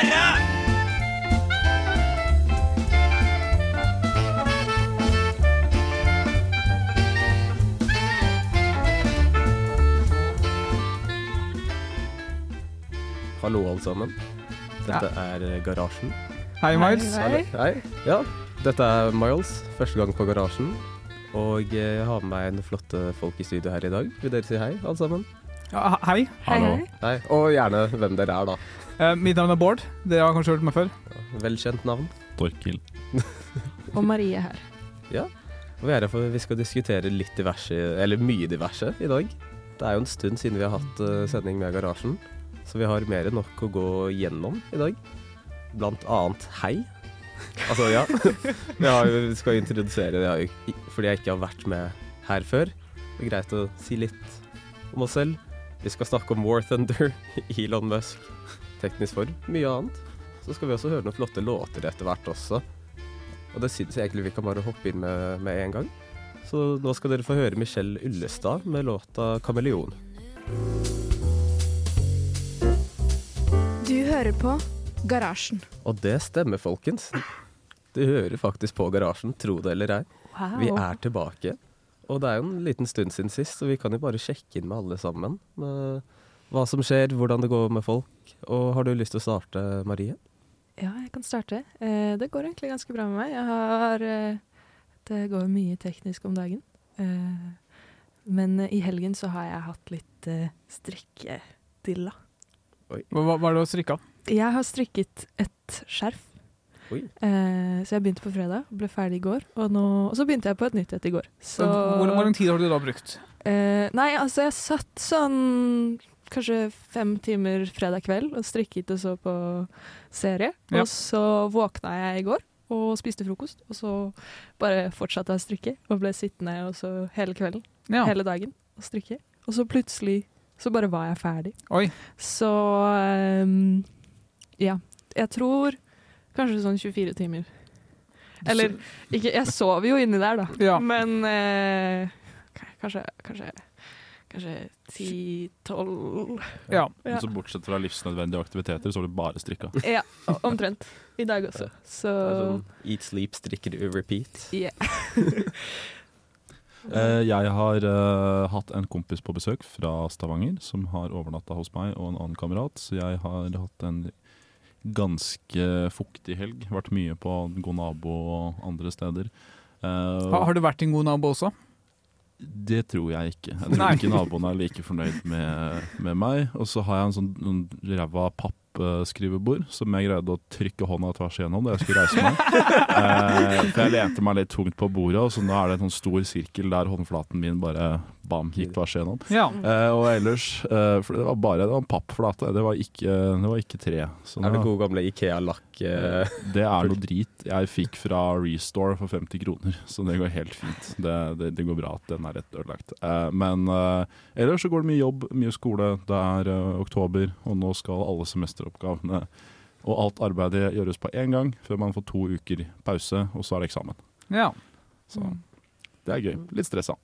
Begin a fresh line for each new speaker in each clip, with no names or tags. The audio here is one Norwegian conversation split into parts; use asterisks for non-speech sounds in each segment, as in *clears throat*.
Hallo, alle sammen. Dette er eh, Garasjen.
Hei, Miles.
Hei. Hei. Ja, dette er Miles. Første gang på Garasjen. Og eh, jeg har med meg en flotte folk i studio her i dag. Vil dere si hei, alle sammen?
Ja, hei.
Hallo.
Hei. Og gjerne hvem dere er, da.
Eh, mitt navn er Bård. Dere har kanskje hørt meg før.
Velkjent navn.
Torkil. *laughs*
Og Marie her.
Og vi er her for vi skal diskutere litt diverse, eller mye diverse, i dag. Det er jo en stund siden vi har hatt eh, sending med Garasjen, så vi har mer enn nok å gå gjennom i dag. Blant annet hei. Altså, ja. *laughs* Vi har, jo- vi skal introdusere det, jeg fordi jeg ikke har vært med her før. Det er greit å si litt om oss selv. Vi skal snakke om War Thunder, *laughs* Elon Musk, teknisk form, mye annet. Så skal vi også høre noen flotte låter etter hvert også. Og det syns jeg egentlig vi kan bare hoppe inn med med en gang. Så nå skal dere få høre Michelle Ullestad med låta 'Kameleon'.
Du hører på Garasjen.
Og det stemmer, folkens. Du hører faktisk på Garasjen, tro det eller ei.
Wow.
Vi er tilbake. Og det er jo en liten stund siden sist, så vi kan jo bare sjekke inn med alle sammen. Med hva som skjer, hvordan det går med folk. Og har du lyst til å starte, Marie?
Ja, jeg kan starte. Eh, det går egentlig ganske bra med meg. Jeg har eh, Det går mye teknisk om dagen. Eh, men eh, i helgen så har jeg hatt litt eh, strikkedilla.
Hva hva er det du har strikka?
Jeg har strikket et skjerf. Eh, så jeg begynte på fredag, ble ferdig i går. Og, nå, og så begynte jeg på et nytt et i går. Så,
hvor lang tid har du da brukt?
Eh, nei, altså jeg satt sånn kanskje fem timer fredag kveld og strikket og så på serie.
Ja.
Og så våkna jeg i går og spiste frokost, og så bare fortsatte jeg å strikke. Og ble sittende og så hele kvelden,
Ja.
hele dagen, og strikke. Og så plutselig så bare var jeg ferdig.
Oi.
Så um, ja. Jeg tror kanskje sånn 24 timer. Eller ikke Jeg sov jo inni der, da.
Ja.
Men eh, kanskje Kanskje Kanskje 10-12
Ja.
Ja.
Så bortsett fra livsnødvendige aktiviteter, så var det bare strikka. *laughs*
Ja, omtrent. I dag også. Så
sånn eat, sleep, strikker, repeat.
yeah. *laughs*
Eh, jeg har eh, hatt en kompis på besøk fra Stavanger som har overnatta hos meg og en annen kamerat, så jeg har hatt en ganske fuktig helg. Vært mye på God nabo og andre steder. Uh,
Har, har du vært en god nabo også?
Det tror jeg ikke. Jeg tror
Nei.
ikke naboene er like fornøyd med, med meg. Og så har jeg en sånn ræva pappskrivebord som jeg greide å trykke hånda tvers igjennom da jeg skulle reise meg. uh, for jeg lente meg litt tungt på bordet, og så nå er det en sånn stor sirkel der håndflaten min bare bam, gikk tvers igjennom.
Ja.
Eh, og ellers eh, For det var bare det var en pappflate, det var ikke, det var ikke tre. Så
Er det gode gamle Ikea-lakk? eh,
det er noe drit jeg fikk fra Restore for 50 kroner, så det går helt fint. Det, det, det går bra at den er rett ødelagt. Eh, men eh, ellers så går det mye jobb, mye skole. Det er eh, oktober, og nå skal alle semesteroppgavene og alt arbeidet gjøres på én gang, før man får to uker pause, og så er det eksamen.
ja.
Så det er gøy. Litt stressa.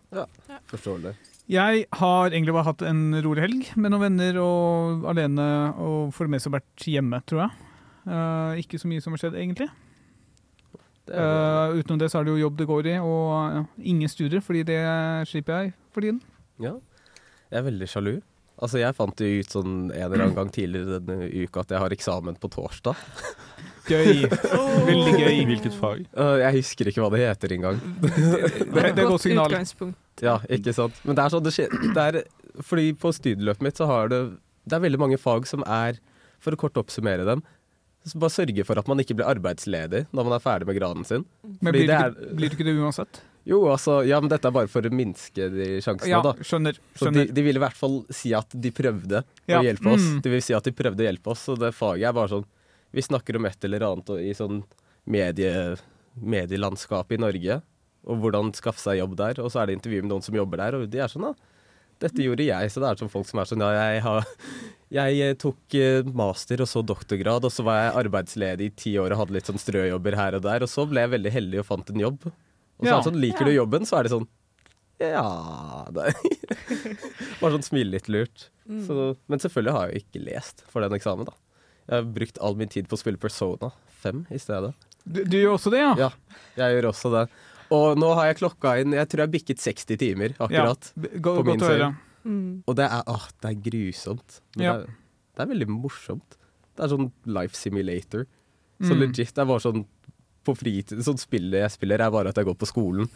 Forstår det.
Jeg har egentlig bare hatt en rolig helg med noen venner og alene, og for det meste vært hjemme, tror jeg. Uh, ikke så mye som har skjedd, egentlig.
det er bra.
Eh, utenom det så er det jo jobb det går i, og ja, ingen studier, fordi det slipper jeg for tiden.
Ja. Jeg er veldig sjalu. Altså, jeg fant jo ut sånn en eller annen gang tidligere denne uka at jeg har eksamen på torsdag. *laughs*
Gøy. Veldig gøy.
Hvilket fag?
Uh, Jeg husker ikke hva det heter engang.
Det, det er godt signal.
utgangspunkt.
Ja, ikke sant. Men det er sånn det skjer det er, Fordi på studieløpet mitt så har det Det er veldig mange fag som er, for å kort oppsummere dem, så bare sørge for at man ikke blir arbeidsledig når man er ferdig med graden sin.
Men blir du,
det
ikke, blir du ikke det uansett?
Jo, altså, ja, men dette er bare for å minske de sjansene,
Ja,
da.
skjønner.
Så de,
skjønner.
de vil i hvert fall si at de prøvde
Ja,
å hjelpe oss.
mm.
De vil si at de prøvde å hjelpe oss, så det faget er bare sånn vi snakker om et eller annet i sånn medie, medielandskapet i Norge, og hvordan skaffe seg jobb der, og så er det intervju med noen som jobber der, og de er sånn, ja, dette gjorde jeg, så det er sånn folk som er sånn, ja, jeg har jeg eh, tok eh, master og så doktorgrad, og så var jeg arbeidsledig i ti år og hadde litt sånn strøjobber her og der, og så ble jeg veldig heldig og fant en jobb. Og så
Ja.
er det sånn, liker du jobben, så er det sånn, ja, det *laughs* Bare sånn smile litt lurt. Så, men selvfølgelig har jeg jo ikke lest for den eksamen, da. Jeg har brukt all min tid på å spille Persona 5 i stedet.
Du, du gjør også det, ja?
Ja, jeg gjør også det. Og nå har jeg klokka inn Jeg tror jeg bikket 60 timer akkurat.
Ja, Go,
på min
serie.
Mm.
Og det er, åh, det er grusomt. Men
Ja.
det, er, det er veldig morsomt. Det er sånn life simulator. Så
Mm.
legit, det er bare sånn på fritid, sånn spillet jeg spiller er bare at jeg går på skolen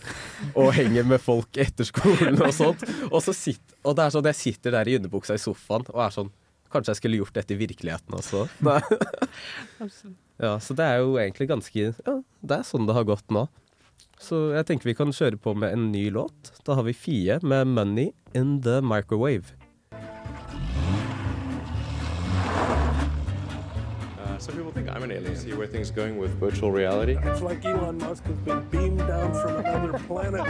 og henger med folk etter skolen og sånt. Og, så sitt, og det er sånn, jeg sitter der i underbuksa i sofaen og er sånn Kanskje jeg skulle gjort dette i virkeligheten også. *laughs* Ja, så det er jo egentlig ganske Ja, det er sånn det har gått nå. Så jeg tenker vi kan kjøre på med en ny låt. Da har vi Fie med 'Money in the Microwave'.
Some people think I'm an alien. See where things going with virtual reality?
It's like Elon Musk has been beamed down from another planet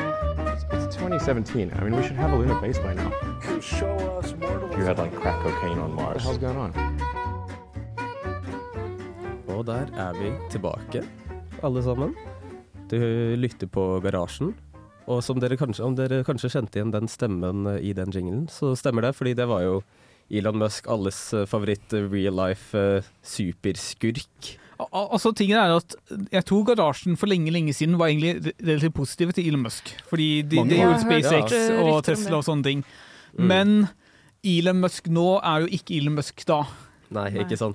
It's 2017. I mean, we should have a lunar base by now.
to show us mortals.
You had like crack cocaine on Mars. What the hell's going on?
Og der er vi tilbake, alle sammen. Du lytter på Garasjen. Og som dere kanskje, om dere kanskje kjente igjen den stemmen i den jinglen, så stemmer det, fordi det var jo Elon Musk, alles eh, favoritt eh, real life eh, superskurk.
Al- al- Altså, tingen er at Jeg tror garasjen for lenge lenge siden var egentlig relativt positive til Elon Musk. Fordi de, de gjorde SpaceX
ja.
og Tesla og sånne ting.
Mm.
Men Elon Musk nå er jo ikke Elon Musk da.
Nei,
Nei.
ikke sånn.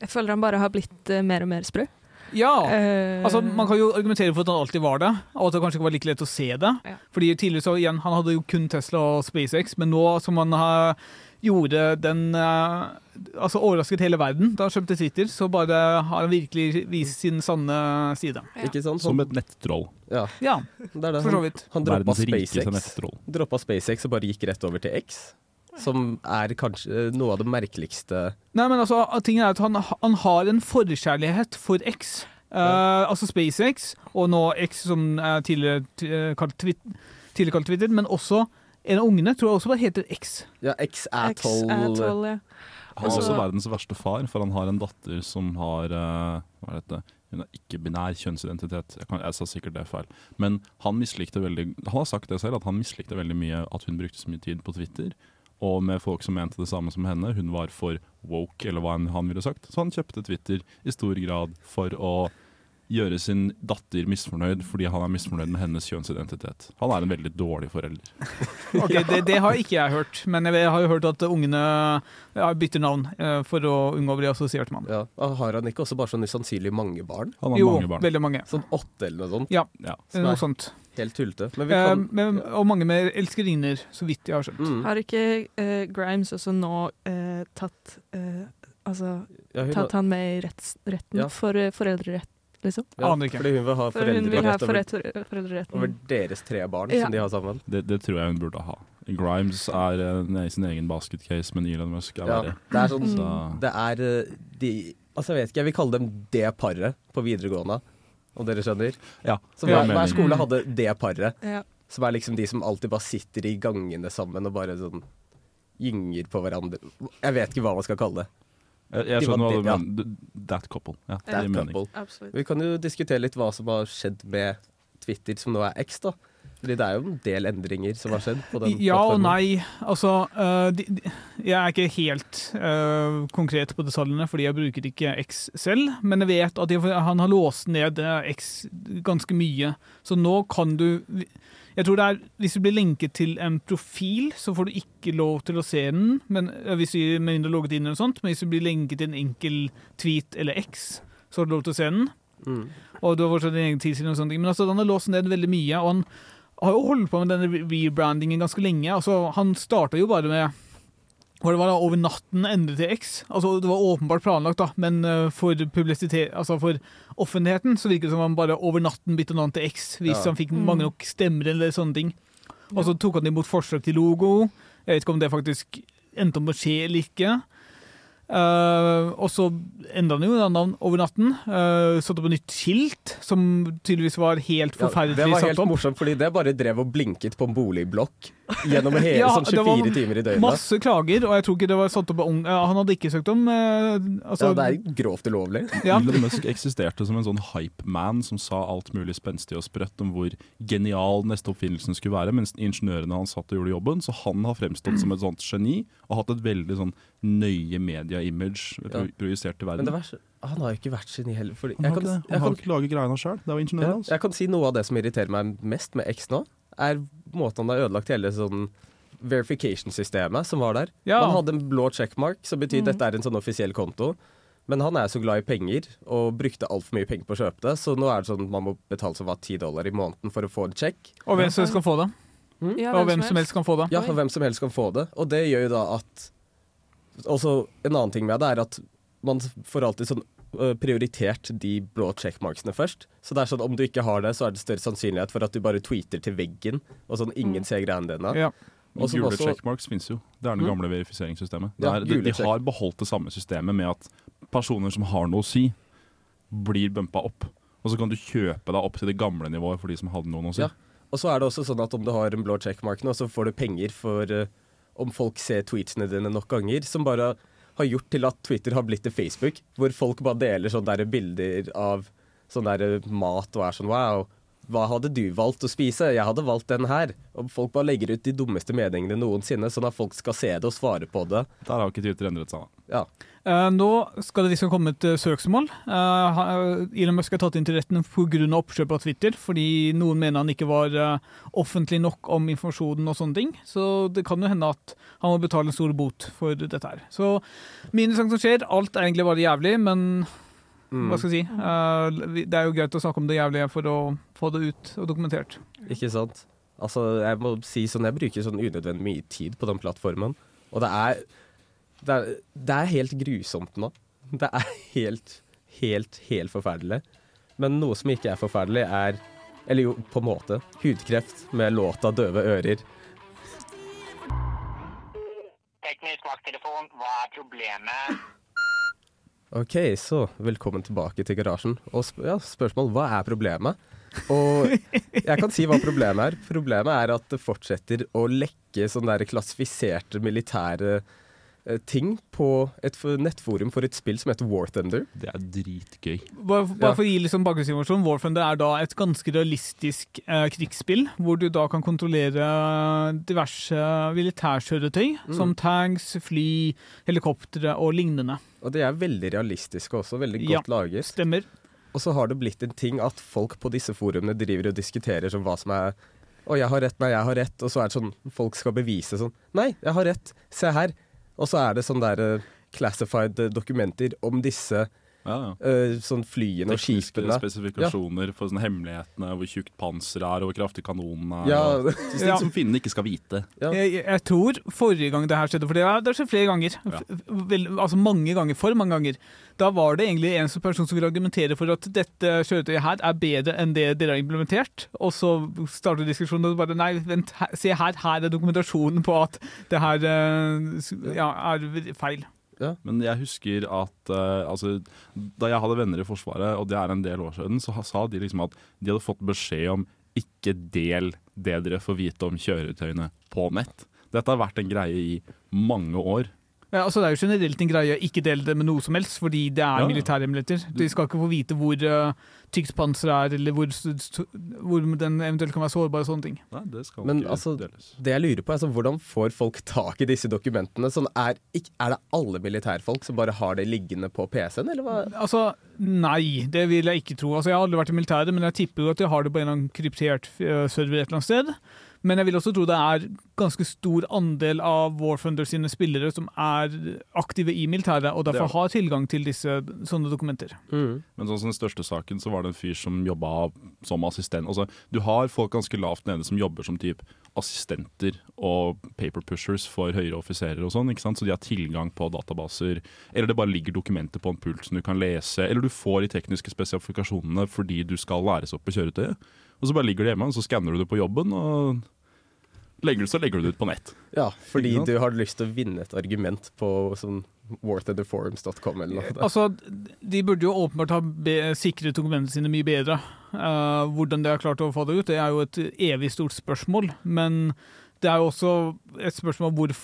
Jeg føler han bare har blitt uh, mer og mer sprø.
Ja,
uh,
altså Man kan jo argumentere for at han alltid var det, og at det kanskje ikke var like lett å se det.
Ja.
Fordi tidligere så igjen, Han hadde jo kun Tesla og SpaceX, men nå som han har gjorde den eh, Altså overrasket hele verden da han kjøpte Twitter, så bare har han virkelig vist sin sanne side.
Ja.
Ikke sant?
Som et nettroll.
ja,
Ja,
det er det.
for så vidt.
han droppa SpaceX. Droppa SpaceX og bare gikk rett over til X. Som er kanskje eh, noe av det merkeligste
Nei, men altså, tingen er at han, han har en forkjærlighet for X. Uh, altså SpaceX, og nå X som er tidligere, kalt tidligere kalt Twitter, men også en av ungene tror jeg også bare heter X.
Ja, X er
X er
12
12, ja.
Han er også verdens verste far, for han har en datter som har eh, Hva er dette? Hun har ikke-binær kjønnsidentitet. Jeg, kan, jeg sa sikkert det feil. Men han mislikte veldig Han har sagt det selv, at han mislikte veldig mye at hun brukte så mye tid på Twitter. Og med folk som mente det samme som henne. Hun var for woke, eller hva han ville sagt. Så han kjøpte Twitter i stor grad for å gjøre sin datter misfornøyd fordi han er misfornøyd med hennes kjønnsidentitet. Han er en veldig dårlig forelder. *laughs*
Ok, det, det har ikke jeg hørt, men jeg har jo hørt at ungene ja, bytter navn eh, for å unngå å bli assosiert med ham.
Ja, Har han ikke også bare sånn usannsynlig mange barn?
Han har
Jo,
mange barn.
veldig mange.
Sånn åtte eller noe sånt?
Ja,
Ja.
Som
noe sånt.
Helt tullete. Men vi
Eh, men, og mange med elskerinner, så vidt jeg har skjønt.
mm.
Har ikke eh, Grimes også nå eh, tatt eh, Altså
ja,
tatt han med i retts, retten
Ja.
for eh, foreldrerett, liksom?
ja,
Aner ikke.
Fordi hun vil ha foreldrerett over,
foreldreretten.
over deres tre barn
Ja.
som de har sammen.
Det, det tror jeg hun burde ha. Grimes er uh, sin egen basketcase, men Elon Musk er
Ja,
verre.
det er sånn
Mm.
Så
Det er eh, de Altså, jeg vet ikke, jeg vil kalle dem det paret på videregående, om dere skjønner?
ja,
Så hver,
er
hver skole hadde det paret,
Ja.
som er liksom de som alltid bare sitter i gangene sammen og bare sånn gynger på hverandre. Jeg vet ikke hva man skal kalle det.
Jeg, jeg skjønner hva du
ja.
mener. That couple. Ja,
That couple.
Absolutt.
Vi kan jo diskutere litt hva som har skjedd med Twitter, som nå er X, da. Fordi det er jo en del endringer som har skjedd på den
Ja og nei. Altså, uh, de, de, jeg er ikke helt uh, konkret på detaljene, fordi jeg bruker ikke X selv. Men jeg vet at jeg, han har låst ned øh, X ganske mye. Så nå kan du Jeg tror det er Hvis du blir lenket til en profil, så får du ikke lov til å se den. Men, hvis du. Men hvis du blir lenket til en enkel tweet eller X, så har du lov til å se den.
Mm.
Og du har fortsatt din egen tilsyn og sånne ting. Men altså, han har låst ned veldig mye, og han har jo holdt på med denne rebrandingen ganske lenge. Altså, han starta jo bare med hva det var da, over natten endet til X. Altså, det var åpenbart planlagt, da, men eh, for altså for offentligheten så virker det som han bare over natten bytta navn til X, hvis
Ja.
han fikk
Mm.
mange nok stemmer eller sånne ting. Og så tok han imot forslag til logo. Jeg vet ikke om det faktisk endte om å skje eller ikke. Uh, og så endra han jo navn over natten. Uh, Satte opp et nytt skilt, som tydeligvis var helt
Ja,
forferdelig
det var
satt
helt
opp.
morsomt, fordi det bare drev og blinket på en boligblokk gjennom *laughs* hele
Ja,
sånn
det var
24 timer i døgnet.
Masse klager, og jeg tror ikke det var satt opp ung... han hadde ikke søkt om eh, altså,
ja, det er grovt ulovlig. *laughs*
ja.
Elon Musk eksisterte som en sånn hype-man som sa alt mulig spenstig og sprøtt om hvor genial neste oppfinnelsen skulle være, mens ingeniørene han satt og gjorde jobben. Så han har fremstått som et sånt geni og hatt et veldig sånn nøye media-image pro projisert til
Men
verden.
Men han har jo ikke vært geni heller. Fordi
Han
jeg
har
kan,
ikke. Han
jeg,
har
kan,
ikke laget greiene sjøl. Det var
ja,
ingeniøren hans.
jeg kan si noe av det som irriterer meg mest med X nå, er måten han har ødelagt hele sånn verification-systemet som var der.
Ja.
Man hadde en blå checkmark, som betyr
Mm.
dette er en sånn offisiell konto. Men han er så glad i penger, og brukte altfor mye penger på å kjøpe det, så nå er det sånn at man må betale så hva, 10 dollar i måneden for å få en check.
Og hvem som helst kan få det.
Ja,
Og hvem som helst kan få det.
Ja, og hvem som helst kan få det. Og det gjør jo da at Også en annen ting med det er at man får alltid sånn prioritert de blå checkmarksene først. Så det er sånn om du ikke har det, så er det større sannsynlighet for at du bare tweeter til veggen, og sånn ingen ser greiene dine.
Ja.
Og
Gule
også-
checkmarks finnes jo. Det er det
Mm.
gamle verifiseringssystemet. Det
Ja,
er, de, de har beholdt det samme systemet med at personer som har noe å si, blir bumpa opp. Og så kan du kjøpe deg opp til det gamle nivået for de som hadde noe å si.
Ja. Og så er det også sånn at om du har en blå checkmark nå, så får du penger for uh, om folk ser tweetsene dine nok ganger, som bare har gjort til at Twitter har blitt til Facebook, hvor folk bare deler sånne der bilder av sånn mat og er sånn wow. Hva hadde du valgt å spise? Jeg hadde valgt den her. Og folk bare legger ut de dummeste meningene noensinne, sånn at folk skal se det og svare på det.
Der har ikke Twitter endret seg. da.
Ja.
Uh, nå skal det liksom komme et uh, søksmål. Uh, Elon Musk er tatt inn til retten pga. oppkjøp av Twitter, fordi noen mener han ikke var offentlig nok om informasjonen og sånne ting. Så det kan jo hende at han må betale en stor bot for dette her. Så interessant som skjer. Alt er egentlig bare jævlig, men. Hva skal jeg si? Uh, det er jo greit å snakke om det jævlige for å få det ut og dokumentert.
Ikke sant? Altså, jeg må si sånn, jeg bruker sånn unødvendig mye tid på den plattformen. Og det er, det er, det er helt grusomt nå. Det er helt, helt, helt forferdelig. Men noe som ikke er forferdelig, er Eller jo, på en måte. Hudkreft med låta 'Døve ører'.
Teknisk vakttelefon, hva er problemet?
OK, så velkommen tilbake til garasjen. Og sp ja, spørsmål hva er problemet? Og *laughs* jeg kan si hva problemet er. Problemet er at det fortsetter å lekke sånne der klassifiserte militære ting på et nettforum for et spill som heter War Thunder.
Det er dritgøy.
Bare, bare
Ja.
for å gi liksom bakgrunnsinformasjon, Thunder er da et ganske realistisk eh, krigsspill, hvor du da kan kontrollere diverse militærkjøretøy,
Mm.
som tanks, fly, helikoptre og lignende.
Og de er veldig realistiske også, veldig
Ja.
godt laget.
Stemmer.
Og så har det blitt en ting at folk på disse forumene driver og diskuterer som hva som er Å, jeg har rett, nei, jeg har rett. Og så er det sånn folk skal bevise sånn Nei, jeg har rett. Se her. Og så er det sånn der eh, classified eh, dokumenter om disse
Ja, ja.
Uh, sånn flyene og
Tekniske
skipene.
spesifikasjoner for sånne hemmelighetene, hvor tjukt panser er, og hvor kraftig kanonen er.
Ja,
og *laughs* ting
Ja.
som finnene ikke skal vite.
Ja.
Jeg, jeg- tror forrige gang det her skjedde, for det har skjedd flere ganger,
Ja.
Vel, altså mange ganger, for mange ganger, da var det egentlig en person som ville argumentere for at dette kjøretøyet her er bedre enn det dere har implementert, og så starter diskusjonen og bare nei, vent, her, se her, her er dokumentasjonen på at det her uh, ja, er feil.
Men jeg husker at eh, altså, da jeg hadde venner i Forsvaret, og det er en del år siden, så sa de liksom at de hadde fått beskjed om ikke del det dere får vite om kjøretøyene på nett. Dette har vært en greie i mange år.
Ja, altså Det er jo generelt en greie å ikke dele det med noe som helst, fordi det er
Ja.
militærhemmeligheter. De skal ikke få vite hvor uh, tykt panseret er, eller hvor, hvor den eventuelt kan være sårbar og sånne ting.
Nei, det skal
Men
ikke
altså,
deles.
Det jeg lurer på er altså, Hvordan får folk tak i disse dokumentene? Sånn, er, er det alle militærfolk som bare har det liggende på PC-en, eller hva?
Altså, nei, det vil jeg ikke tro. Altså, Jeg har aldri vært i militæret, men jeg tipper jo at de har det på en eller annen kryptert uh, server et eller annet sted. Men jeg vil også tro det er ganske stor andel av War Thunder sine spillere som er aktive i militæret, og derfor
er-
har tilgang til disse sånne dokumenter.
Mm.
Men sånn som den største saken, så var det en fyr som jobba som assistent. Altså, du har folk ganske lavt nede som jobber som typ assistenter og paper pushers for høyere offiserer og sånn, ikke sant? så de har tilgang på databaser. Eller det bare ligger dokumenter på en pult som du kan lese, eller du får de tekniske spesifikasjonene fordi du skal læres opp på kjøretøyet. Og så bare ligger det hjemme, og så skanner du det på jobben, og legger, så legger du det ut på nett.
Ja, fordi du har lyst til å vinne et argument på sånn worthintheforums.com eller noe. *laughs*
Altså, de burde jo åpenbart ha be sikret dokumentene sine mye bedre. Uh, hvordan de har klart å få det ut, det er jo et evig stort spørsmål. Men det er jo også et spørsmål om hvor,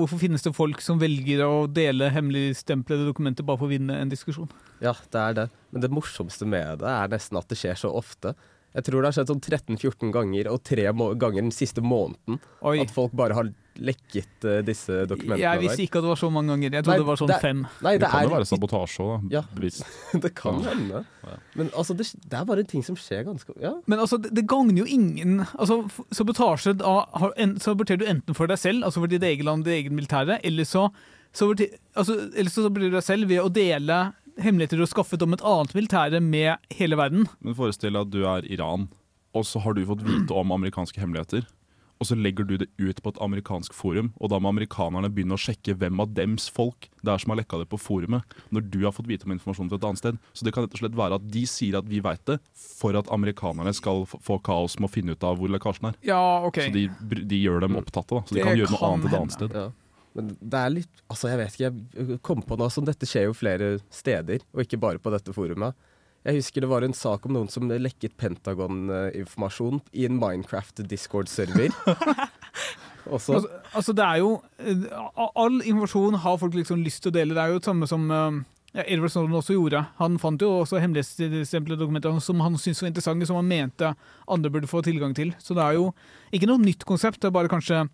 hvorfor finnes det folk som velger å dele hemmeligstemplede dokumenter bare for å vinne en diskusjon.
Ja, det er det. Men det morsomste med det er nesten at det skjer så ofte. Jeg tror det har skjedd sånn 13-14 ganger, og tre må ganger den siste måneden.
Oi.
At folk bare har lekket uh, disse dokumentene.
Jeg visste ikke at det var så mange ganger. Jeg trodde
Nei,
det var sånn
det-
fem.
Nei,
Det
det,
kan jo
er
være sabotasje òg, da.
Ja. *laughs* Det kan
Ja.
hende.
Ja.
Men altså, det, det er bare en ting som skjer ganske Ja.
Men altså, det, det gagner jo ingen altså, Sabotasje da har, en, saboterer du enten for deg selv, altså for ditt eget land, ditt eget militære, eller så, saboter, altså, eller så saboterer du deg selv ved å dele hemmeligheter du har skaffet om et annet militære med hele verden.
Men forestill deg at du er Iran, og så har du fått vite om amerikanske hemmeligheter. Og så legger du det ut på et amerikansk forum, og da må amerikanerne begynne å sjekke hvem av dems folk det er som har lekka det på forumet, når du har fått vite om informasjon fra et annet sted. Så det kan rett og slett være at de sier at vi veit det, for at amerikanerne skal få kaos med å finne ut av hvor lekkasjen er.
Ja, OK.
Så de, de gjør dem opptatte, da. Så de
Det
kan gjøre noe
kan
annet et annet sted.
ja. Men det er litt Altså, jeg vet ikke. Jeg kom på noe som Dette skjer jo flere steder, og ikke bare på dette forumet. Jeg husker det var en sak om noen som lekket Pentagon-informasjon i en Minecraft-discord-server. *laughs* Også,
Altså, altså det er jo eh, All informasjon har folk liksom lyst til å dele. Det er jo det samme som eh, ja, Edward Snowden også gjorde. Han fant jo også hemmelighetstemplede dokumenter som han syntes var interessante, som han mente andre burde få tilgang til. Så det er jo ikke noe nytt konsept, det er bare kanskje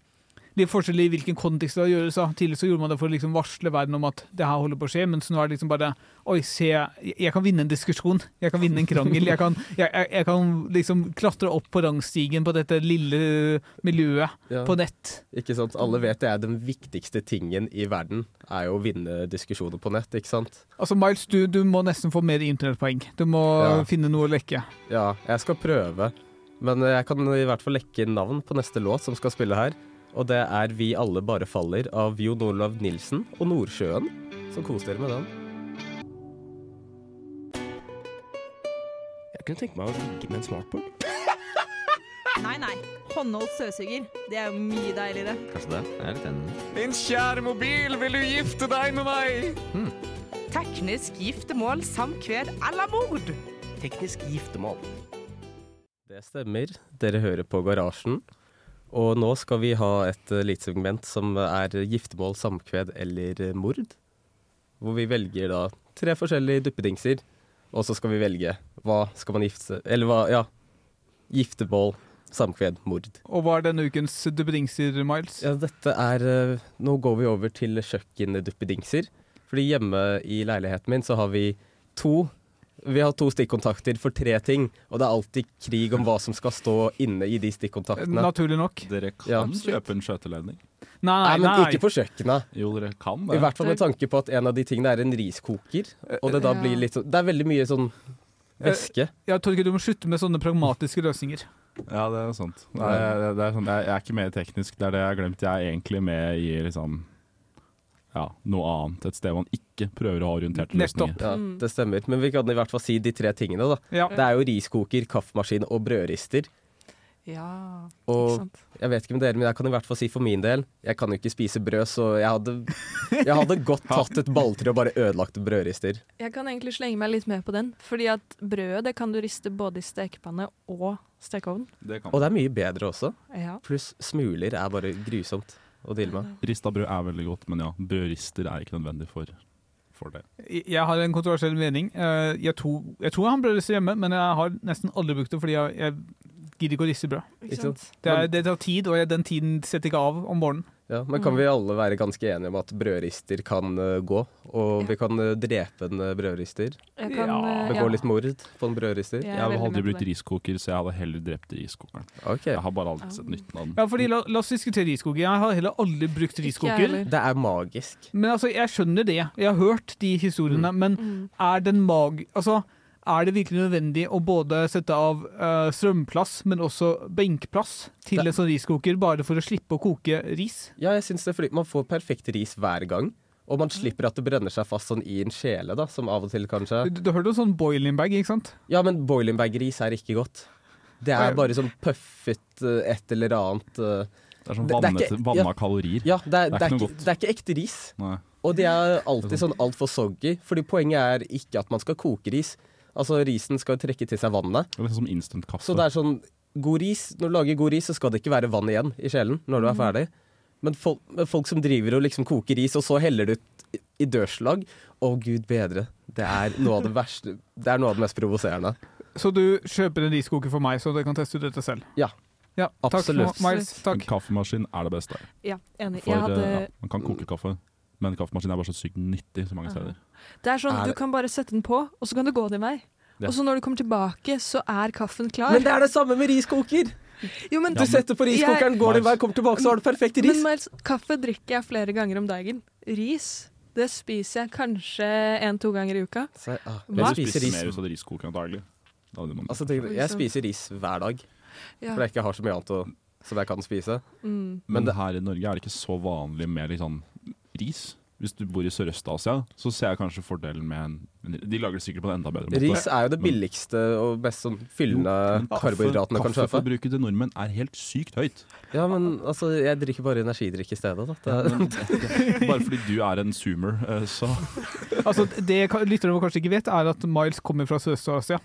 litt forskjell i hvilken kontekst det gjøres. da. Tidligere så gjorde man det for å liksom varsle verden om at det her holder på å skje, mens nå er det liksom bare Oi, se, jeg jeg kan vinne en diskusjon. Jeg kan vinne en krangel. Jeg kan, jeg, jeg, jeg kan liksom klatre opp på rangstigen på dette lille miljøet
ja,
på nett.
ikke sant? Alle vet det er den viktigste tingen i verden, er jo å vinne diskusjoner på nett, ikke sant?
Altså, Miles, du, du må nesten få mer internettpoeng. Du må
Ja.
finne noe å lekke.
Ja, jeg skal prøve. Men jeg kan i hvert fall lekke navn på neste låt som skal spille her. Og det er Vi alle bare faller av Jon Olav Nilsen og Nordsjøen. Så kos dere med den.
Jeg kunne tenke meg å ligge med en smartboard. *laughs*
Nei, nei. Håndholdt støvsuger. Det er jo mye deiligere.
Kanskje det? Jeg er litt enig.
Min kjære mobil, vil du gifte deg med meg?
Teknisk giftermål, samkved eller mord.
Teknisk giftermål.
Det stemmer. Dere hører på Garasjen. Og nå skal vi ha et uh, lite segment som er giftermål, samkved eller eh, mord. Hvor vi velger da tre forskjellige duppedingser, og så skal vi velge hva skal man gifte Eller hva, ja. Giftermål, samkved, mord.
Og hva er denne ukens duppedingser, Miles?
Ja, dette er eh, Nå går vi over til kjøkkenduppedingser. Fordi hjemme i leiligheten min så har vi to Vi har to stikkontakter for tre ting, og det er alltid krig om hva som skal stå inne i de stikkontaktene.
Naturlig nok.
Dere kan
Ja.
kjøpe en skjøteledning.
Nei,
Nei,
nei,
men ikke på kjøkkenet.
Jo, dere kan
I hvert fall med tanke på at en av de tingene er en riskoker. Og det da blir litt sånn Det er veldig mye sånn væske.
Ja, Torgeir, du må slutte med sånne pragmatiske løsninger.
Ja, det er sant. Nei, det er sånn, jeg, jeg er ikke mer teknisk. Det er det jeg har glemt. Jeg er egentlig med i liksom ja, noe annet. Et sted man ikke prøver å ha orienterte løsninger.
Ja,
Mm.
det stemmer. Men vi kan i hvert fall si de tre tingene, da.
Ja.
Det er jo riskoker, kaffemaskin og brødrister.
Ja,
Og
ikke sant.
jeg vet ikke med dere, men jeg kan i hvert fall si for min del Jeg kan jo ikke spise brød, så jeg hadde, jeg hadde godt *laughs* tatt et balltre og bare ødelagt brødrister.
Jeg kan egentlig slenge meg litt med på den. Fordi at brødet det kan du riste både i stekepanne og stekeovn.
Og det er mye bedre også.
Ja.
Pluss smuler er bare grusomt å deale med.
Rista brød er veldig godt, men ja, brødrister er ikke nødvendig for, for det.
Jeg har en kontroversiell mening. Eh, Jeg tror jeg, tror jeg har brødrister hjemme, men jeg har nesten aldri brukt det fordi jeg, jeg gidder ikke å riste brød. Det, er, det tar tid, og jeg, den tiden setter ikke av om morgenen.
Ja, men kan vi alle være ganske enige om at brødrister kan uh, gå? Og vi kan uh, drepe en eh, brødrister?
Jeg kan,
Ja.
Begå
ja.
litt mord på en brødrister?
Jeg
Jeg hadde aldri brukt riskoker, så jeg hadde heller drept riskokeren.
Ok.
Jeg har bare aldri sett nytten av den.
Ja, fordi la, la oss diskutere riskoker. Jeg har heller aldri brukt riskoker.
Det er magisk.
Men altså, jeg skjønner det. Jeg har hørt de historiene. Men
Mm.
er den mag... Altså, er det virkelig nødvendig å både sette av uh, strømplass, men også benkplass til
Det-
en sånn riskoker, bare for å slippe å koke ris?
Ja, jeg syns det, fordi man får perfekt ris hver gang. Og man slipper at det brenner seg fast sånn i en kjele, da, som av og til kanskje
Du, du hørte om sånn boiling bag, ikke sant?
Ja, men boiling bag-ris er ikke godt. Det er bare sånn puffet eh, et eller annet eh,
Det er sånn
Det- det er ikke-
vanna
ja.
kalorier.
Ja, det er, det, er
ikke noe
ikke,
godt.
det er ikke ekte ris.
Nei.
Og de er alltid sånn altfor soggy, fordi poenget er ikke at man skal koke ris. Altså Risen skal trekke til seg vannet.
Det er litt som instant kaffe.
Så det er sånn god ris, Når du lager god ris, så skal det ikke være vann igjen i kjelen når du er ferdig. Men folk, folk som driver og liksom koker ris, og så heller det ut i- dørslag Å, gud bedre. Det er noe av det verste Det er noe av det mest provoserende.
Så du kjøper en riskoker for meg, så dere kan teste ut dette selv?
Ja.
Ja,
Absolutt.
Takk, Miles.
En kaffemaskin er det beste.
Ja, enig.
For,
Jeg hadde,
ja, man kan koke kaffe, men kaffemaskin er bare så sykt nyttig så mange steder.
det er sånn,
Er
Du kan bare sette den på, og så kan du gå din vei.
Ja.
Og så når du kommer tilbake, så er kaffen klar.
Men det er det samme med riskoker!
jo, men,
Du setter på riskokeren, går din vei, kommer tilbake, så har du perfekt
men
ris.
Miles, kaffe drikker jeg flere ganger om dagen. Ris det spiser jeg kanskje én-to ganger i uka.
Så, ah,
Jeg
Hva?
jeg spiser
ris. mer
hvis
ut av riskoker daglig. Da hadde man-
altså, tenk, Jeg spiser ris hver dag,
Ja.
for jeg ikke har så mye annet å, som jeg kan spise.
Mm.
Men
Men det-
her i Norge er det ikke så vanlig med liksom ris. Hvis du bor i Sørøst-Asia, så ser jeg kanskje fordelen med en De lager det sikkert på en enda bedre måte.
Ris er jo det billigste og best sånn fyllende karbohydratene kan kjøpe.
Kaffeforbruket til nordmenn er helt sykt høyt.
Ja, men altså, jeg drikker bare energidrikk i stedet. Da.
Ja, men, *laughs* bare fordi du er en zoomer, eh, så *laughs*
Altså, det lytterne kanskje ikke vet, er at Miles kommer fra Sørøst-Asia.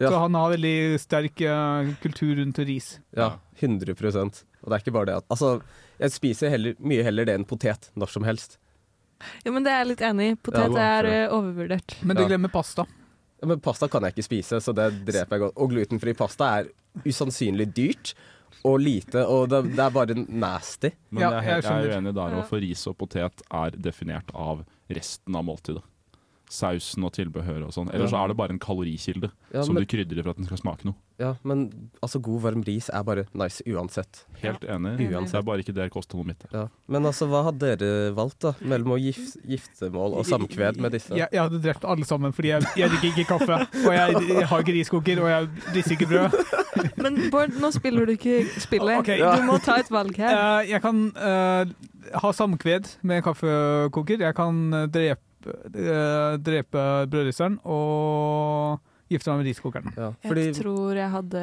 Ja.
Så han har veldig sterk uh, kultur rundt ris.
ja, 100 Og det er ikke bare det at Altså, jeg spiser heller, mye heller det enn potet når som helst.
Ja, men det er jeg litt enig i. Potet
Ja,
er eh, overvurdert.
Men du
Ja.
glemmer pasta.
Ja, Men pasta kan jeg ikke spise, så det dreper jeg godt. Og glutenfri pasta er usannsynlig dyrt og lite, og det, det er bare nasty.
Men jeg, er
jeg
helt- jeg er uenig der òg, for ris og potet er definert av resten av måltidet. Sausen og tilbehøret og sånn. Eller
Ja.
så er det bare en kalorikilde
Ja,
som
men,
du krydrer for at den skal smake noe.
ja, men altså, god varm ris er bare nice uansett.
Helt enig.
Uansett.
Det er bare ikke det kostholdet mitt.
Ja. Men altså, hva hadde dere valgt, da? Mellom å gif giftermål og samkved med disse?
Jeg, jeg hadde drept alle sammen, fordi jeg, jeg drikker ikke kaffe. Og jeg, jeg har ikke riskoker, og jeg risser ikke brød. *laughs*
Men Bård, nå spiller du ikke spillet.
Ok.
Du må ta et valg her.
Uh, jeg kan uh, ha samkved med kaffekoker. Jeg kan eh, drepe, eh, drepe brødristeren og gifte meg med riskokeren.
Ja, fordi
Jeg tror jeg hadde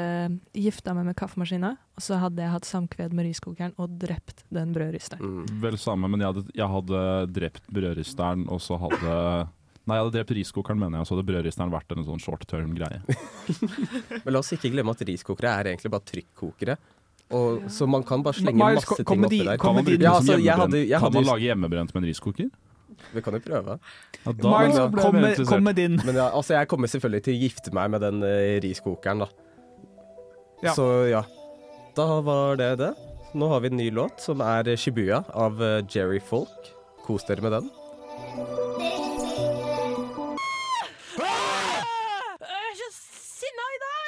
gifta meg med kaffemaskina, og så hadde jeg hatt samkved med riskokeren og drept den brødristeren.
mm,
Vel samme, men jeg hadde, jeg hadde drept brødristeren, og så hadde Nei, jeg hadde drept riskokeren, mener jeg, og så hadde brødristeren vært en sånn short term-greie. *laughs*
Men la oss ikke glemme at riskokere er egentlig bare trykkokere. Og, så man kan bare slenge
Miles,
masse ting oppi der.
Kan man, bruke
de-
Ja, altså, jeg hadde- jeg
kan man lage hjemmebrent med en riskoker?
Vi kan jo prøve.
Ja, da Mark, da,
kom med, kom med din.
Men ja, altså, jeg kommer selvfølgelig til å gifte meg med den uh, riskokeren, da.
Ja.
Så ja. Da var det det. Nå har vi en ny låt, som er Shibuya av uh, Jerry Folk. Kos dere med den.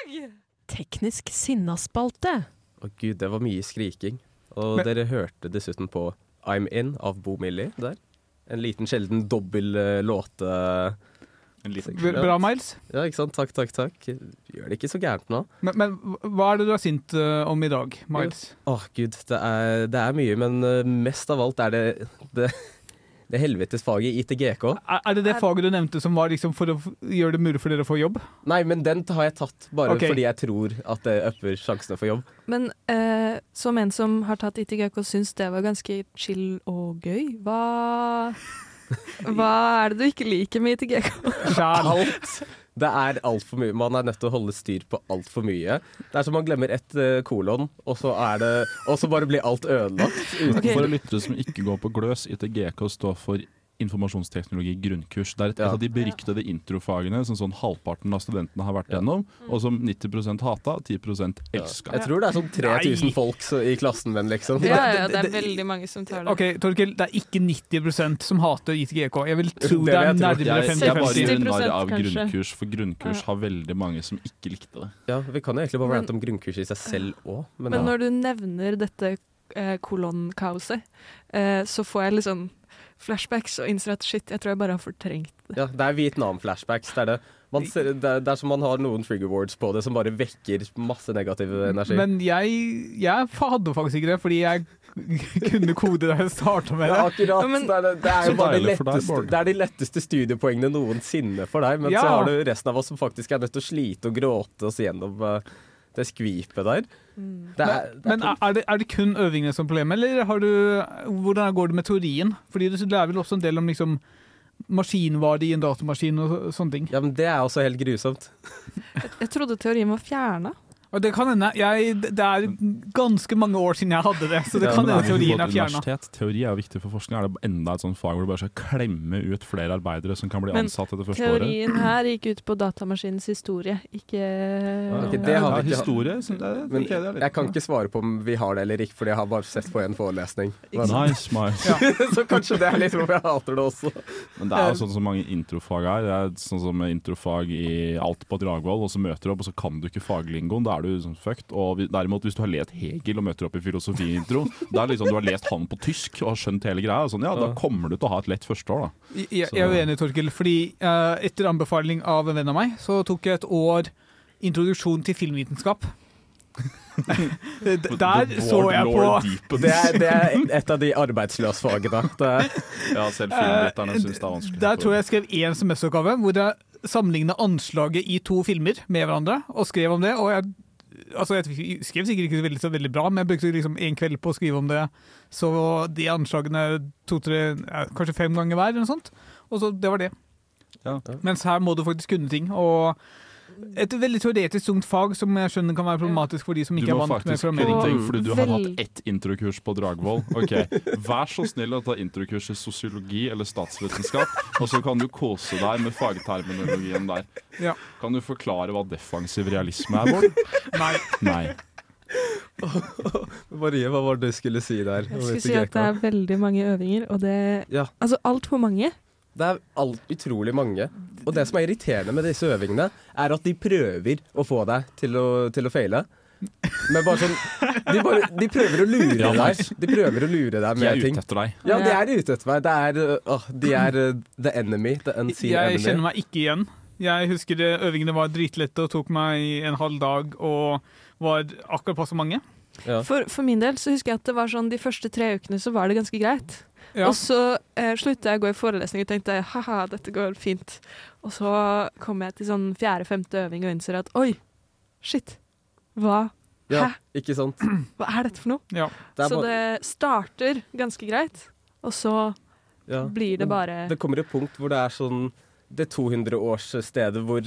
Dag! Teknisk sinnaspalte.
Å gud, det var mye skriking. Og
Men-
dere hørte dessuten på I'm In av Bo Millie der. En liten sjelden dobbel eh, låte...
Bra, bra, Miles.
Ja, ikke sant? Takk, takk, takk. Gjør det ikke så gærent nå.
Men, men hva er det du er sint eh, om i dag, Miles?
Åh, gud, det er, det er mye, men eh, mest av alt er det det, det helvetes faget i ITGK.
Er, er det det faget du nevnte som var liksom for å gjøre det mulig for dere å få jobb?
Nei, men den har jeg tatt bare
okay.
fordi jeg tror at det upper sjansene for jobb.
Men eh, som en som har tatt ITGK, syns det var ganske chill og gøy. Hva *laughs* Hva er det du ikke liker med ITGK?
Alt. Det er altfor mye. Man er nødt til å holde styr på altfor mye. Det er som man glemmer ett uh, kolon, og så, er det, og så bare blir alt ødelagt. Okay.
Ok.
For lyttere som ikke går på gløs, ITGK står for informasjonsteknologi grunnkurs. Det er et,
Ja.
et av de beryktede introfagene som sånn halvparten av studentene har vært
Ja.
gjennom, og som 90% hata, 10% elska.
Jeg tror det er sånn 3000
Nei.
folk så, i klassen min, liksom.
Ja, ja,
det-
det er
det-
veldig mange som tar det.
Ok, Torkel, det er ikke 90% som hater ITGK. Jeg vil tro
Det
det er nærmere
Jeg, jeg bare
50-50.
gjør narr av
kanskje.
grunnkurs, for grunnkurs har veldig mange som ikke likte det.
Ja, Vi kan jo egentlig bare rante om grunnkurs i seg selv òg, men,
Men
ja.
når du nevner dette eh, kolonnkaoset, eh, så får jeg litt sånn flashbacks og innser at shit, jeg tror jeg bare har fortrengt det.
ja, det er Vietnam-flashbacks. Det er det. Man ser, det, er, det er som man har noen trigger words på det som bare vekker masse negativ energi.
Men jeg, jeg hadde faktisk ikke det, fordi jeg kunne kode da jeg starta med
Ja,
det.
akkurat.
Ja, men-
det, er, det, det, er jo bare de
deilig deg,
letteste, det er de letteste studiepoengene noensinne for deg, men
Ja.
så har du resten av oss som faktisk er nødt til å slite og gråte oss gjennom eh, det skvipet der.
Mm.
Det er, det er
Men er det, er det kun øvingene som er problemet, eller har du, hvordan går det med teorien? Fordi du lærer vel også en del om liksom, maskinvare i en datamaskin og sånne ting.
Ja, men det er også helt grusomt.
Jeg trodde teorien var fjerna.
Og det kan hende. Jeg, det er ganske mange år siden jeg hadde det, så det
Ja,
kan hende teorien er fjerna.
Teori er jo viktig for forskning. Er det enda et sånt fag hvor du bare skal klemme ut flere arbeidere som kan bli
Men
ansatt etter første året?
Teorien her gikk ut på datamaskinens historie, ikke
Ok, det har
Ja,
vi ikke-
historie? det, det
Men
jeg litt.
jeg kan ikke svare på om vi har det eller ikke, fordi jeg har bare sett på en forelesning. Men, *laughs*
Nice, nice. *laughs*
så kanskje det er litt hvorfor jeg hater det også.
Men det er jo sånn som mange introfag er. Det er sånn som introfag i alt på Dragvoll, og så møter du opp, og så kan du ikke faglingoen. Da er du sånn fucked. Og vi- derimot, hvis du har lest Hegel og møter opp i filosofiintro, *laughs* da er liksom du har lest han på tysk og har skjønt hele greia. Sånn, ja, da kommer du til å ha et lett førsteår, da.
Jeg, jeg er uenig, Torkel, fordi uh, etter anbefaling av en venn av meg, så tok jeg et år introduksjon til filmvitenskap. *laughs* *laughs* Der så jeg på
Det er, det er et av de arbeidsløsfagene. Det er,
Ja, selv filmviterne syns det er vanskelig.
Eh, Der tror jeg jeg skrev én semesteroppgave hvor jeg sammenligna anslaget i to filmer med hverandre, og skrev om det. Og jeg, altså jeg skrev sikkert ikke så veldig, så veldig bra, men jeg brukte liksom en kveld på å skrive om det. Så de anslagene to-tre, kanskje fem ganger hver, eller noe sånt. Og så det var det.
Ja.
Mens her må du faktisk kunne ting. Og et veldig teoretisk tungt fag som jeg skjønner kan være problematisk for de som ikke er vant med
faktisk kunne
programmering.
ting, fordi du har hatt ett introkurs på Dragvoll. Ok, Vær så snill å ta introkurs i sosiologi eller statsvitenskap, og så kan du kose deg med fagterminologien der.
Ja.
Kan du forklare hva defensiv realisme er, Bård?
Nei.
Nei. *laughs*
Marie, hva var det du skulle si der?
Jeg skulle si at det er veldig mange øvinger, og det
Ja.
Altså altfor mange.
Det er alt, utrolig mange. Og det som er irriterende med disse øvingene, er at de prøver å få deg til å, til å feile. Men bare sånn de, bare, de prøver å lure
Ja,
deg. De prøver å lure deg
De er ute etter deg.
Ja, de er ute etter meg. Det er, uh, åh, de er uh, the enemy. The unseen
Jeg kjenner meg ikke igjen. Jeg husker det, øvingene var dritlette og tok meg en halv dag og var akkurat passe mange.
Ja.
For, for min del så husker jeg at det var sånn de første tre ukene så var det ganske greit.
Ja.
Og så eh, slutta jeg å gå i forelesning og tenkte haha, dette går fint. Og så kom jeg til sånn fjerde-femte øving og innser at oi, shit. Hva?
Ja,
Hæ?
ikke sant? *clears throat*
Hva er dette for noe?
Ja.
Det
så
bare-
det starter ganske greit, og så
Ja.
blir det bare
Det kommer et punkt hvor det er sånn det 200-årsstedet hvor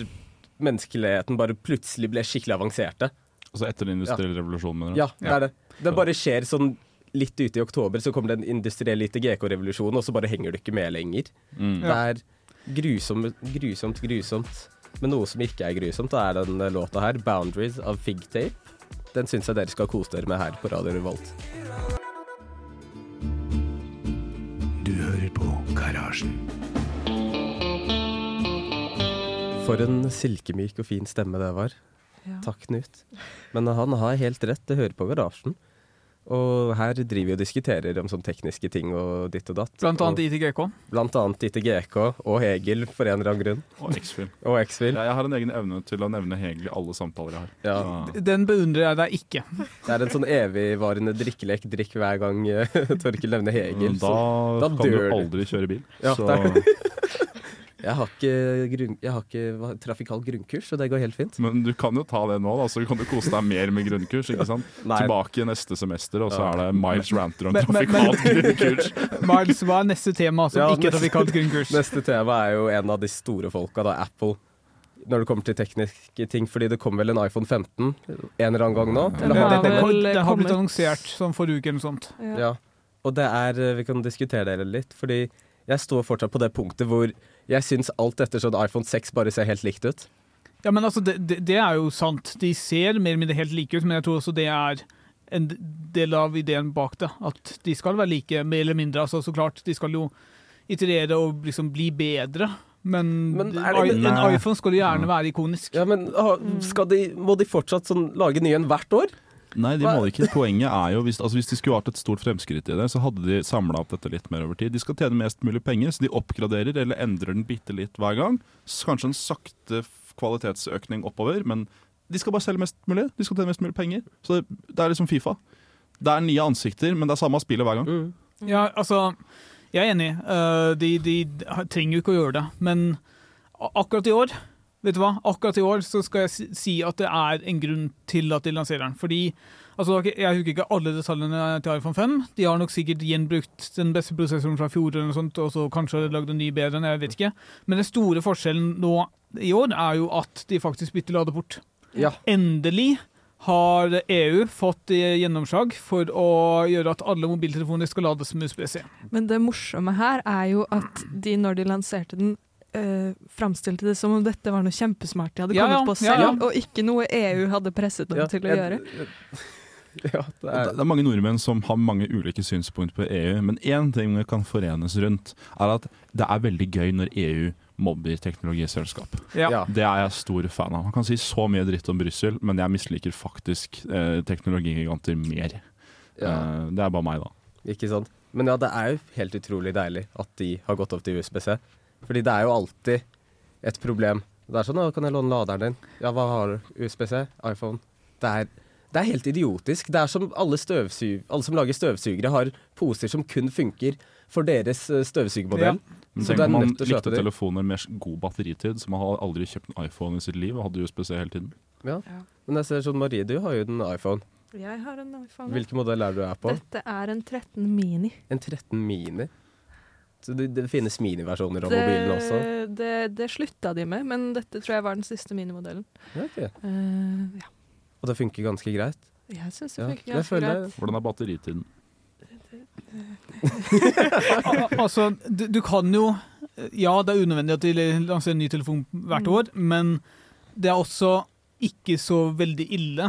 menneskeligheten bare plutselig ble skikkelig avanserte.
Altså etter den industrielle revolusjonen, mener du?
Ja, det er det. Det bare skjer sånn litt ute i oktober, så kommer det en industriell ITGK-revolusjon, og så bare henger du ikke med lenger.
Mm.
Det er grusomt, grusomt, grusomt. Men noe som ikke er grusomt, er den låta her, 'Boundaries' av Figtape. Den syns jeg dere skal kose dere med her på Radio Revolt.
Du hører på Garasjen.
For en silkemyk og fin stemme det var.
Ja.
Takk, Knut. Men han har helt rett, det hører på Garasjen. Og her driver vi og diskuterer om sånne tekniske ting og ditt og datt.
Blant annet ITGK.
blant annet ITGK og Hegel, for en eller annen grunn.
Og
X-Fil.
Ja, jeg har en egen evne til å nevne Hegel i alle samtaler jeg har.
Ja.
Den beundrer jeg deg ikke.
Det er en sånn evigvarende drikkelek. Drikk hver gang *laughs* Torkil Torkel nevner Hegel.
Da,
så da
kan du
dør du.
aldri kjøre bil.
Ja,
så *laughs*
Jeg har ikke, grunn, jeg har ikke hva- trafikalt grunnkurs, så det går helt fint.
Men du kan jo ta det nå, da, så kan du kose deg mer med grunnkurs. ikke sant? *laughs*
Nei.
Tilbake neste semester, og så
Ja.
er det Miles ranter om trafikalt
men-
grunnkurs. *laughs*
Miles, hva er neste tema som
Ja,
ikke er trafikalt grunnkurs? *laughs*
Neste tema er jo en av de store folka, da, Apple. Når det kommer til tekniske ting, fordi det kom vel en iPhone 15 en eller annen gang nå?
Det,
Eller har
det,
det
det har blitt annonsert sånn forrige uke eller noe sånt.
ja.
Ja. Og det er eh, Vi kan diskutere det litt, fordi jeg står fortsatt på det punktet hvor jeg syns alt etter sånn iPhone 6 bare ser helt likt ut.
Ja, men altså, det, det, det er jo sant. De ser mer eller mindre helt like ut, men jeg tror også det er en del av ideen bak det. At de skal være like, mer eller mindre. Altså, så klart, de skal jo iterere og liksom bli bedre. Men,
Men det-
en iPhone skal jo gjerne være ikonisk.
Ja, men skal de, Må de fortsatt sånn lage nye en hvert år?
Nei, de må ikke. Poenget er jo, hvis, altså hvis de skulle hatt et stort fremskritt i det, så hadde de samla opp dette litt mer over tid. De skal tjene mest mulig penger, så de oppgraderer eller endrer den bitte litt hver gang. Så Kanskje en sakte kvalitetsøkning oppover, men de skal bare selge mest mulig. De skal tjene mest mulig penger. Så det, det er liksom Fifa. Det er nye ansikter, men det er samme spillet hver gang.
Ja, altså, jeg er enig. Uh, de, de trenger jo ikke å gjøre det. Men akkurat i år vet du hva, akkurat i år så skal jeg si- at det er en grunn til at de lanserer den. Fordi altså, Jeg husker ikke alle detaljene til iPhone 5. De har nok sikkert gjenbrukt den beste prosessoren fra fjor, eller noe sånt, og så kanskje lagd en ny bedre. enn jeg vet ikke. Men den store forskjellen nå i år er jo at de faktisk bytter ladeport.
Ja.
Endelig har EU fått eh, gjennomslag for å gjøre at alle mobiltelefoner skal lades med USB-C.
Men det morsomme her er jo at de, når de lanserte den, uh, framstilte det som om dette var noe kjempesmart de hadde
Ja,
kommet på
ja,
selv,
ja.
og ikke noe EU hadde presset dem
Ja,
til å
jeg-
gjøre. *laughs*
Ja, det er
det er mange nordmenn som har mange ulike synspunkter på EU, men én ting vi kan forenes rundt, er at det er veldig gøy når EU mobber teknologiselskap.
Ja.
Ja.
Det er jeg stor fan av. Man kan si så mye dritt om Brussel, men jeg misliker faktisk eh, teknologigiganter mer.
ja.
Eh, det er bare meg, da.
Ikke sant? Men ja, det er jo helt utrolig deilig at de har gått opp til USB-C. Fordi det er jo alltid et problem. Det er sånn, «Å, kan jeg låne laderen din? Ja, hva har du? USB-C? iPhone? Det er, det er helt idiotisk. Det er som alle, alle som lager støvsugere har poser som kun funker for deres eh, støvsugermodell.
Men
Så det er
man
nødt til å kjøpe
likte telefoner med god batteritid, så man har aldri kjøpt en iPhone i sitt liv og hadde USB-C hele tiden.
Ja. Men jeg ser sånn Marie, du har jo en iPhone.
Jeg har en iPhone.
Hvilken modell er det du er på?
Dette er en 13 Mini.
En 13 Mini. Det, det finnes miniversjoner av mobilen også?
Det, det, det slutta de med, men dette tror jeg var den siste minimodellen.
Okay. ok.
Eh, ja.
Og det funker ganske greit?
Jeg syns det
Ja,
funker ganske
føler-
greit.
Hvordan er batteritiden? *laughs*
Altså, du, du kan jo Ja, det er unødvendig at de lanserer en ny telefon hvert
Mm.
år, men det er også ikke så veldig ille,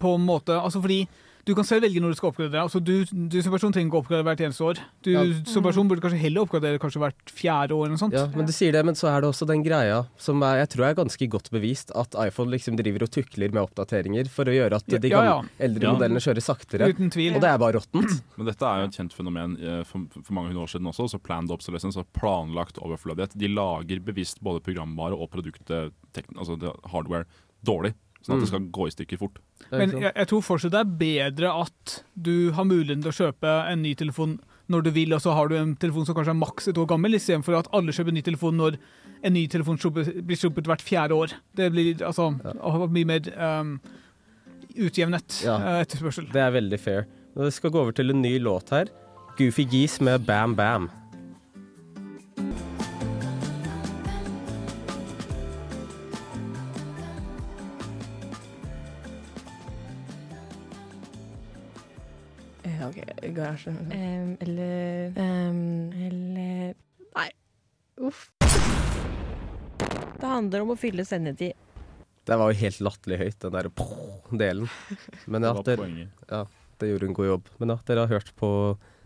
på en måte. Altså fordi du kan selv velge når du skal oppgradere. Altså du, du som person trenger ikke å oppgradere hvert eneste år. Du
Ja.
som person burde kanskje heller oppgradere kanskje hvert fjerde år. eller noe sånt.
Ja, men du sier det, men så er det også den greia som er, jeg tror er ganske godt bevist, at iPhone liksom driver og tukler med oppdateringer for å gjøre at de
ja, ja.
eldre
Ja.
modellene kjører saktere.
Uten tvil.
Og det er bare råttent. *clears throat*
Men dette er jo et kjent fenomen eh, for, for mange hundre år siden også. så Planned obsolescence og planlagt overflødighet. De lager bevisst både programvare og produktet, altså hardware, dårlig. Sånn at det
Mm.
skal gå i stykker fort.
Men jeg, jeg tror fortsatt det er bedre at du har muligheten til å kjøpe en ny telefon når du vil, og så har du en telefon som kanskje er maks et år gammel, istedenfor at alle kjøper en ny telefon når en ny telefon blir sluppet hvert fjerde år. Det blir altså mye mer um, utjevnet
Ja.
eh, etterspørsel.
Det er veldig fair. Vi skal gå over til en ny låt her. Goofy Geese med Bam Bam.
Garasje. Um, eller um, Eller Nei. Uff. Det handler om å fylle sendetid.
Det var jo helt latterlig høyt, den der delen. Men ja,
Det
ja, det gjorde en god jobb. Men ja, dere har hørt på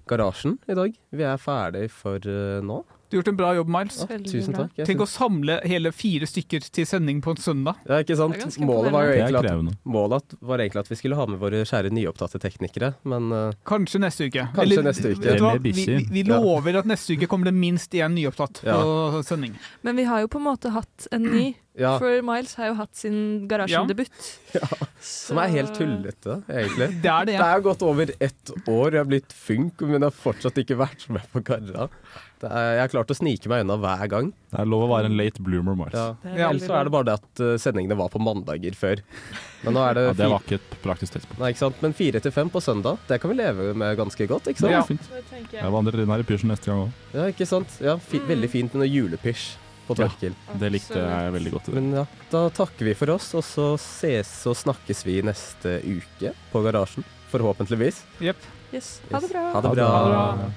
Garasjen i dag. Vi er ferdig for uh, nå.
Du har gjort en bra jobb, Miles.
Ja, tusen takk. Jeg
Tenk å samle hele fire stykker til sending på en søndag.
Ja, ikke sant? Målet var at, målet var egentlig at vi skulle ha med våre kjære nyopptatte teknikere, men uh...
Kanskje neste uke.
Kanskje neste uke.
vet du hva?
Eller
Vi, vi,
Ja.
lover at neste uke kommer det minst én nyopptatt
Ja.
på sending.
Men vi har jo på en måte hatt en ny, *clears throat*
ja,
for Miles har jo hatt sin garasjedebut.
som er helt tullete, egentlig. *laughs*
Det er det. ja.
Det er jo gått over ett år, jeg har blitt funk, men jeg har fortsatt ikke vært med på Garra. Det er, jeg har klart å snike meg unna hver gang.
Det er lov å være en late bloomer, Mars.
Ja.
Er
Ja,
Ellers er det bare det at eh, sendingene var på mandager før. Men nå er det,
Ja, det var ikke et praktisk tidspunkt.
Nei, ikke sant? Men fire til fem på søndag, det kan vi leve med ganske godt, ikke sant?
Ja.
fint. Jeg vandrer inn her i pysjen neste gang òg.
Ja, ikke sant? Ja, fi veldig fint med noe julepysj på
Ja. Det likte jeg veldig godt.
Men ja, da takker vi for oss, og så ses og snakkes vi neste uke på Garasjen. Forhåpentligvis.
Jepp.
Yes. Ha det bra.
Ha det bra.
Ha det bra.